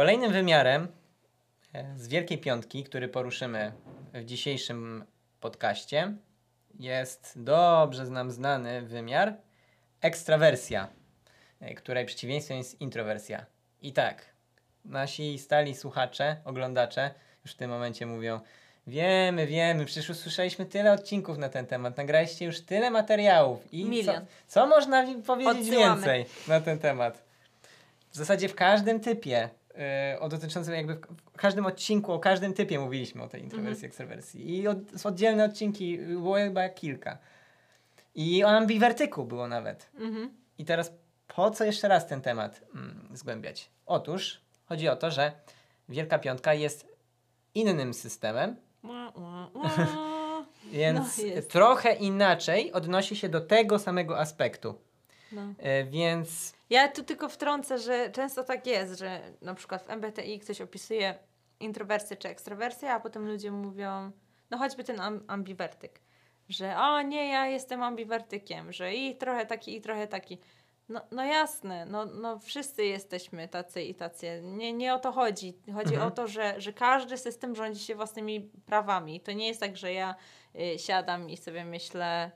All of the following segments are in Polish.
Kolejnym wymiarem e, z Wielkiej Piątki, który poruszymy w dzisiejszym podcaście, jest dobrze nam znany wymiar ekstrawersja, e, której przeciwieństwem jest introwersja. I tak, nasi stali słuchacze, oglądacze już w tym momencie mówią, Wiemy, wiemy, przecież usłyszeliśmy tyle odcinków na ten temat, nagraliście już tyle materiałów. I Milion. Co, co można wi- powiedzieć Odsyłamy. więcej na ten temat? W zasadzie w każdym typie, o dotyczącym jakby w, każdym odcinku, o każdym typie mówiliśmy o tej introwersji, ekstrawersji. I od, są oddzielne odcinki, było chyba kilka. I o ambiwertyku było nawet. Mhm. I teraz po co jeszcze raz ten temat mm, zgłębiać? Otóż chodzi o to, że Wielka Piątka jest innym systemem, Ła, ła, ła. więc No, trochę inaczej odnosi się do tego samego aspektu. No. E, więc Ja tu tylko wtrącę, że często tak jest, że na przykład w MBTI ktoś opisuje introwersję czy ekstrawersję, a potem ludzie mówią, no choćby ten am- ambiwertyk, że o nie, ja jestem ambiwertykiem, że i trochę taki, i trochę taki. No, no jasne, no, no wszyscy jesteśmy tacy i tacy. Nie, nie o to chodzi. Chodzi Mhm. o to, że, że każdy system rządzi się własnymi prawami. To nie jest tak, że ja y, siadam i sobie myślę,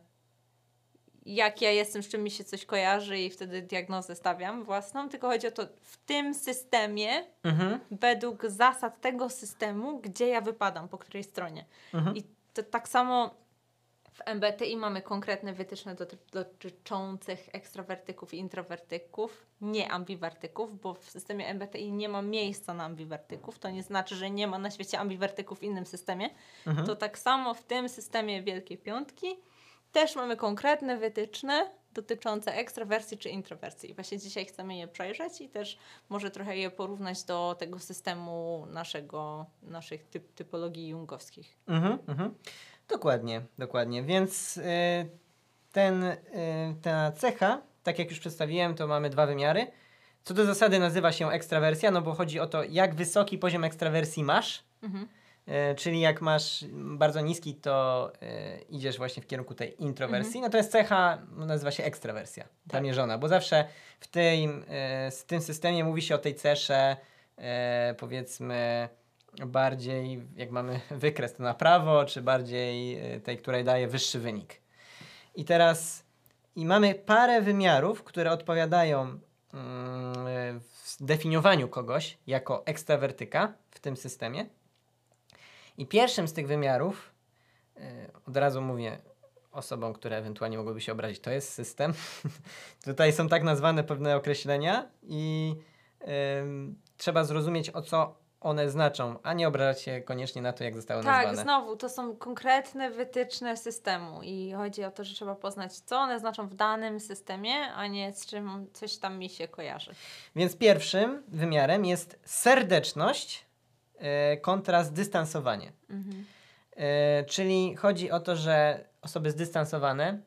jak ja jestem, z czym mi się coś kojarzy i wtedy diagnozę stawiam własną, tylko chodzi o to w tym systemie, mhm, według zasad tego systemu, gdzie ja wypadam, po której stronie. mhm. I to tak samo w MBTI mamy konkretne wytyczne doty- dotyczących ekstrawertyków i introwertyków, nie ambiwertyków, bo w systemie MBTI nie ma miejsca na ambiwertyków. To nie znaczy, że nie ma na świecie ambiwertyków w innym systemie. Mhm. To tak samo w tym systemie Wielkiej Piątki też mamy konkretne wytyczne dotyczące ekstrawersji czy introwersji. I właśnie dzisiaj chcemy je przejrzeć i też może trochę je porównać do tego systemu naszego, naszych typ, typologii jungowskich. Mhm, mhm. Dokładnie, dokładnie. Więc y, ten, y, ta cecha, tak jak już przedstawiłem, to mamy dwa wymiary. Co do zasady nazywa się ekstrawersja, no bo chodzi o to, jak wysoki poziom ekstrawersji masz. Mhm. E, czyli jak masz bardzo niski, to e, idziesz właśnie w kierunku tej introwersji. To jest cecha, no, nazywa się ekstrawersja, zamierzona, bo zawsze w tym, e, z tym systemie mówi się o tej cesze, e, powiedzmy, bardziej, jak mamy wykres to na prawo, czy bardziej e, tej, której daje wyższy wynik. I teraz i mamy parę wymiarów, które odpowiadają mm, e, w definiowaniu kogoś jako ekstrawertyka w tym systemie. I pierwszym z tych wymiarów, yy, od razu mówię osobom, które ewentualnie mogłyby się obrazić, to jest system. Tutaj są tak nazwane pewne określenia i trzeba zrozumieć, o co one znaczą, a nie obrażać się koniecznie na to, jak zostały Tak, nazwane. znowu, to są konkretne wytyczne systemu i chodzi o to, że trzeba poznać, co one znaczą w danym systemie, a nie z czym coś tam mi się kojarzy. Więc pierwszym wymiarem jest serdeczność kontra zdystansowanie. Mhm. E, czyli chodzi o to, że osoby zdystansowane e,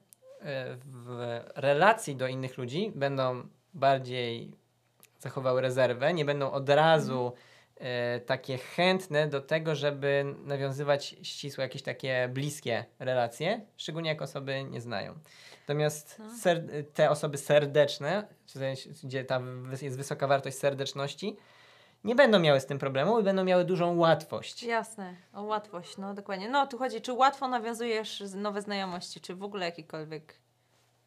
w relacji do innych ludzi będą bardziej zachowały rezerwę, nie będą od razu e, takie chętne do tego, żeby nawiązywać ścisłe, jakieś takie bliskie relacje, szczególnie jak osoby nie znają. Natomiast No. te osoby serdeczne, gdzie ta jest wysoka wartość serdeczności, nie będą miały z tym problemu i będą miały dużą łatwość. Jasne, o łatwość, no dokładnie. No tu chodzi, czy łatwo nawiązujesz nowe znajomości, czy w ogóle jakiekolwiek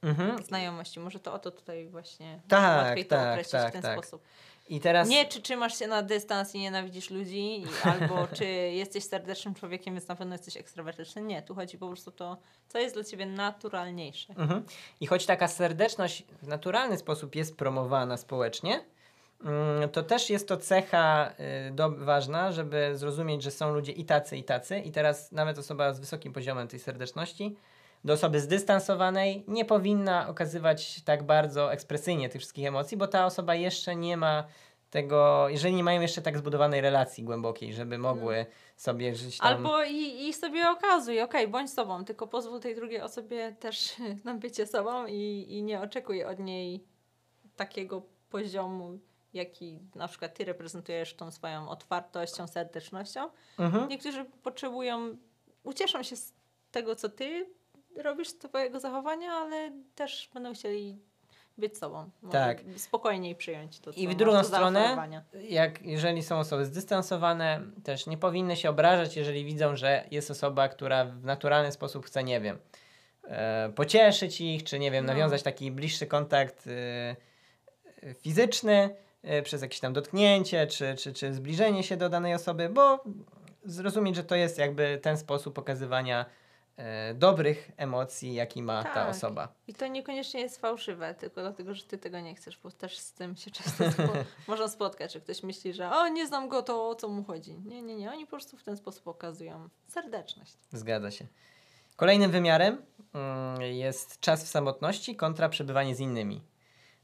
Mhm. znajomości. Może to o to tutaj właśnie Tak, łatwiej to tak, określić tak, w ten tak. sposób. I teraz. Nie, czy trzymasz się na dystans i nienawidzisz ludzi, i, albo czy jesteś serdecznym człowiekiem, więc na pewno jesteś ekstrawertyczny. Nie, tu chodzi po prostu o to, co jest dla ciebie naturalniejsze. Mhm. I choć taka serdeczność w naturalny sposób jest promowana społecznie, to też jest to cecha y, do, ważna, żeby zrozumieć, że są ludzie i tacy, i tacy. I teraz nawet osoba z wysokim poziomem tej serdeczności do osoby zdystansowanej nie powinna okazywać tak bardzo ekspresyjnie tych wszystkich emocji, bo ta osoba jeszcze nie ma tego, jeżeli nie mają jeszcze tak zbudowanej relacji głębokiej, żeby mogły sobie żyć tam... Albo i, i sobie okazuj, okej, bądź sobą, tylko pozwól tej drugiej osobie też na bycie sobą i, i nie oczekuj od niej takiego poziomu, jaki na przykład ty reprezentujesz tą swoją otwartością, serdecznością. Mhm. Niektórzy potrzebują, ucieszą się z tego, co ty robisz, z twojego zachowania, ale też będą chcieli być sobą. Tak. Spokojniej przyjąć to, I w drugą stronę, jak jeżeli są osoby zdystansowane, też nie powinny się obrażać, jeżeli widzą, że jest osoba, która w naturalny sposób chce, nie wiem, e, pocieszyć ich, czy nie wiem, No. nawiązać taki bliższy kontakt e, e, fizyczny przez jakieś tam dotknięcie, czy, czy, czy zbliżenie się do danej osoby, bo zrozumieć, że to jest jakby ten sposób pokazywania e, dobrych emocji, jaki ma ta Tak. osoba. I to niekoniecznie jest fałszywe, tylko dlatego, że ty tego nie chcesz, bo też z tym się często spo można spotkać, że ktoś myśli, że o, nie znam go, to o co mu chodzi. Nie, nie, nie, oni po prostu w ten sposób okazują serdeczność. Zgadza się. Kolejnym wymiarem mm, jest czas w samotności kontra przebywanie z innymi.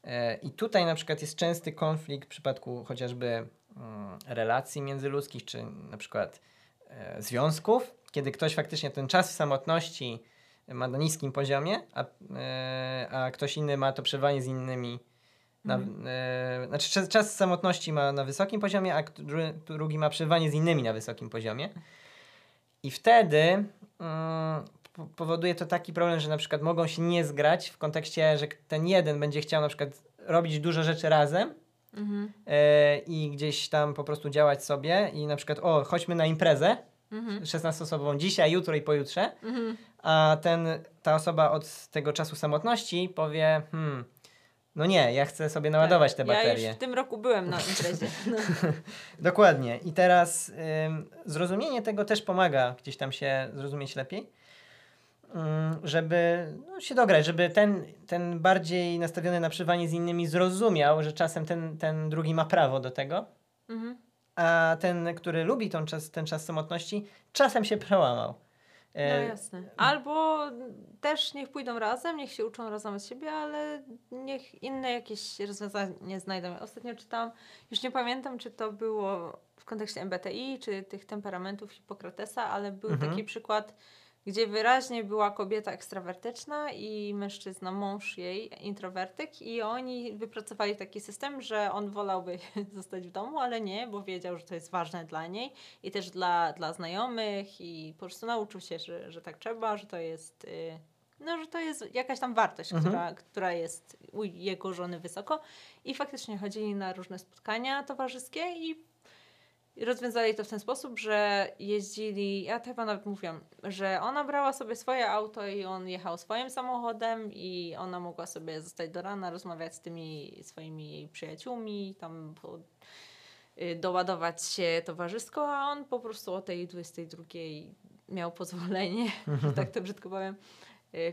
E, I tutaj na przykład jest częsty konflikt w przypadku chociażby mm, relacji międzyludzkich, czy na przykład e, związków, kiedy ktoś faktycznie ten czas w samotności ma na niskim poziomie, a, e, a ktoś inny ma to przebywanie z innymi. Na, e, znaczy czas, czas samotności ma na wysokim poziomie, a dru- drugi ma przebywanie z innymi na wysokim poziomie. I wtedy mm, powoduje to taki problem, że na przykład mogą się nie zgrać w kontekście, że ten jeden będzie chciał na przykład robić dużo rzeczy razem Mhm. e, i gdzieś tam po prostu działać sobie i na przykład o, chodźmy na imprezę Mhm. 16-osobową dzisiaj, jutro i pojutrze, Mhm. a ten, ta osoba od tego czasu samotności powie, hmm, no nie, ja chcę sobie naładować te Tak. Ja baterie. już w tym roku byłem na imprezie. No. Dokładnie. I teraz ym, zrozumienie tego też pomaga gdzieś tam się zrozumieć lepiej, żeby no, się dograć, żeby ten, ten bardziej nastawiony na przebywanie z innymi zrozumiał, że czasem ten, ten drugi ma prawo do tego, Mhm. a ten, który lubi tą czas, ten czas samotności, czasem się przełamał. No E, jasne. Albo też niech pójdą razem, niech się uczą razem od siebie, ale niech inne jakieś rozwiązanie znajdą. Ostatnio czytałam, już nie pamiętam, czy to było w kontekście MBTI, czy tych temperamentów Hipokratesa, ale był Mhm. taki przykład, gdzie wyraźnie była kobieta ekstrawertyczna i mężczyzna, mąż jej, introwertyk i oni wypracowali taki system, że on wolałby zostać w domu, ale nie, bo wiedział, że to jest ważne dla niej i też dla, dla znajomych i po prostu nauczył się, że, że tak trzeba, że to jest... y, No, że to jest jakaś tam wartość, Mhm. która, która jest u jego żony wysoko. I faktycznie chodzili na różne spotkania towarzyskie i rozwiązali to w ten sposób, że jeździli, ja chyba nawet mówiłam, że ona brała sobie swoje auto i on jechał swoim samochodem i ona mogła sobie zostać do rana, rozmawiać z tymi swoimi przyjaciółmi, tam po, y, doładować się towarzysko, a on po prostu o tej 22 miał pozwolenie, tak to brzydko powiem,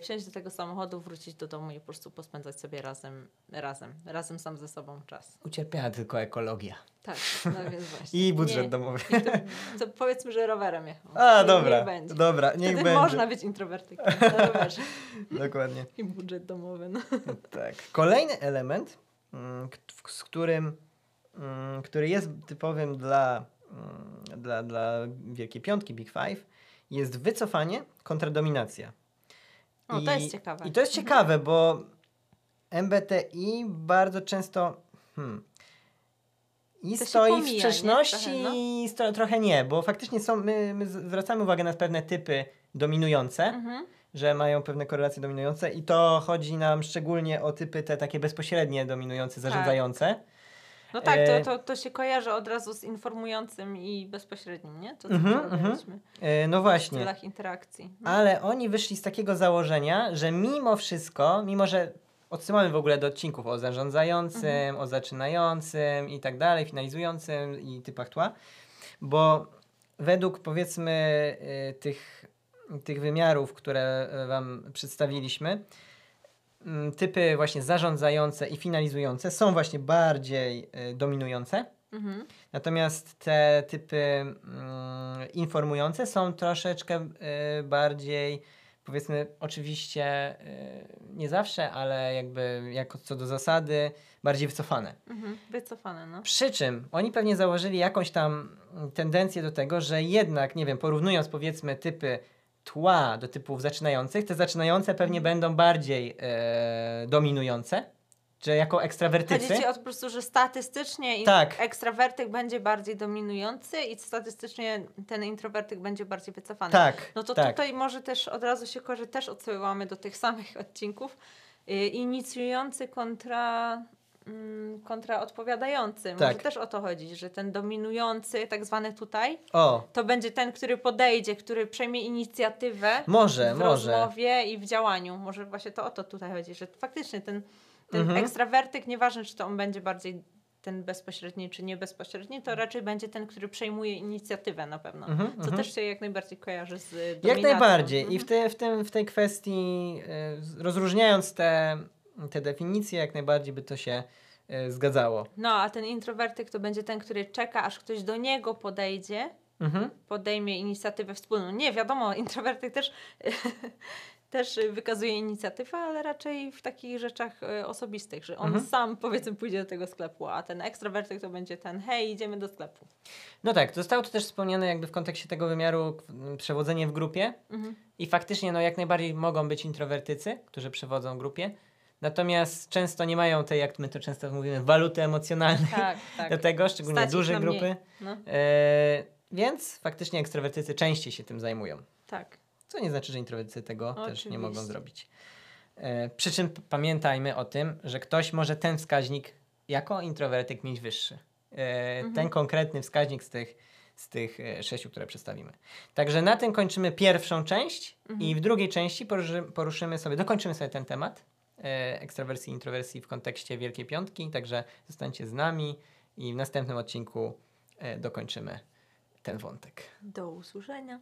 wsiąść do tego samochodu, wrócić do domu i po prostu pospędzać sobie razem, razem, razem sam ze sobą czas. Ucierpiała tylko ekologia Tak, no więc właśnie. i budżet Nie, domowy. i to, to powiedzmy, że rowerem jechał. A, Niech- dobra, Niech będzie. dobra, niech Wtedy będzie. można być introwertykiem na rowerze. Dokładnie. I budżet domowy. No. Tak. Kolejny element, mm, z którym, mm, który jest typowym dla, mm, dla, dla Wielkiej Piątki, Big Five, jest wycofanie kontra dominacja. O, to jest ciekawe. I to jest ciekawe, bo MBTI bardzo często hmm, i To stoi pomija, w nie? sprzeczności Trochę, no. i sto, trochę nie, bo faktycznie są, my, my zwracamy uwagę na pewne typy dominujące, Mhm. że mają pewne korelacje dominujące i to chodzi nam szczególnie o typy te takie bezpośrednie dominujące, zarządzające. No tak, E, to, to, to się kojarzy od razu z informującym i bezpośrednim, nie? To co Mhm, mm mhm. E, no w właśnie. stylach interakcji. No. Ale oni wyszli z takiego założenia, że mimo wszystko, mimo że odsyłamy w ogóle do odcinków o zarządzającym, Mhm. o zaczynającym i tak dalej, finalizującym i typach tła, bo według powiedzmy y, tych, tych wymiarów, które y, Wam przedstawiliśmy, typy właśnie zarządzające i finalizujące są właśnie bardziej y, dominujące. Mhm. Natomiast te typy mm, informujące są troszeczkę y, bardziej, powiedzmy, oczywiście y, nie zawsze, ale jakby jako co do zasady, bardziej wycofane. Mhm. Wycofane, no. Przy czym oni pewnie założyli jakąś tam mm, tendencję do tego, że jednak, nie wiem, porównując powiedzmy typy tła do typów zaczynających, te zaczynające pewnie Mhm. będą bardziej e, dominujące, że jako ekstrawertycy. Chodzi ci o to po prostu, że statystycznie Tak. ekstrawertyk będzie bardziej dominujący i statystycznie ten introwertyk będzie bardziej wycofany. Tak, No to tak. tutaj może też od razu się kojarzy, też odsyłamy do tych samych odcinków, y, inicjujący kontra, mm, kontra odpowiadający. Może Tak. też o to chodzi, że ten dominujący, tak zwany tutaj, O, to będzie ten, który podejdzie, który przejmie inicjatywę może, w może. rozmowie i w działaniu. Może właśnie to o to tutaj chodzi, że faktycznie ten, ten Mhm. ekstrawertyk, nieważne czy to on będzie bardziej ten bezpośredni czy nie bezpośredni, to raczej będzie ten, który przejmuje inicjatywę na pewno. Mhm, Co mhm. też się jak najbardziej kojarzy z y, Jak dominacją. najbardziej. I w, Mhm. te, w, tym, w tej kwestii, y, rozróżniając te, te definicje, jak najbardziej by to się y, zgadzało. No, a ten introwertyk to będzie ten, który czeka, aż ktoś do niego podejdzie, Mhm. podejmie inicjatywę wspólną. Nie, wiadomo, introwertyk też, też wykazuje inicjatywę, ale raczej w takich rzeczach e, osobistych, że on Mhm. sam powiedzmy pójdzie do tego sklepu, a ten ekstrawertyk to będzie ten hej, idziemy do sklepu. No tak, zostało to też wspomniane jakby w kontekście tego wymiaru przewodzenie w grupie Mhm. i faktycznie no jak najbardziej mogą być introwertycy, którzy przewodzą grupie, natomiast często nie mają tej, jak my to często mówimy, waluty emocjonalnej Tak, tak. do tego, szczególnie Stać duże grupy, No, e, więc faktycznie ekstrawertycy częściej się tym zajmują. tak. Co nie znaczy, że introwertycy tego też nie mogą Oczywiście. zrobić. E, przy czym pamiętajmy o tym, że ktoś może ten wskaźnik jako introwertyk mieć wyższy. E, Mhm. Ten konkretny wskaźnik z tych, z tych e, sześciu, które przedstawimy. Także na tym kończymy pierwszą część Mhm. i w drugiej części poruszy, poruszymy sobie, dokończymy sobie ten temat ekstrawersji i introwersji w kontekście Wielkiej Piątki. Także zostańcie z nami i w następnym odcinku e, dokończymy ten wątek. Do usłyszenia.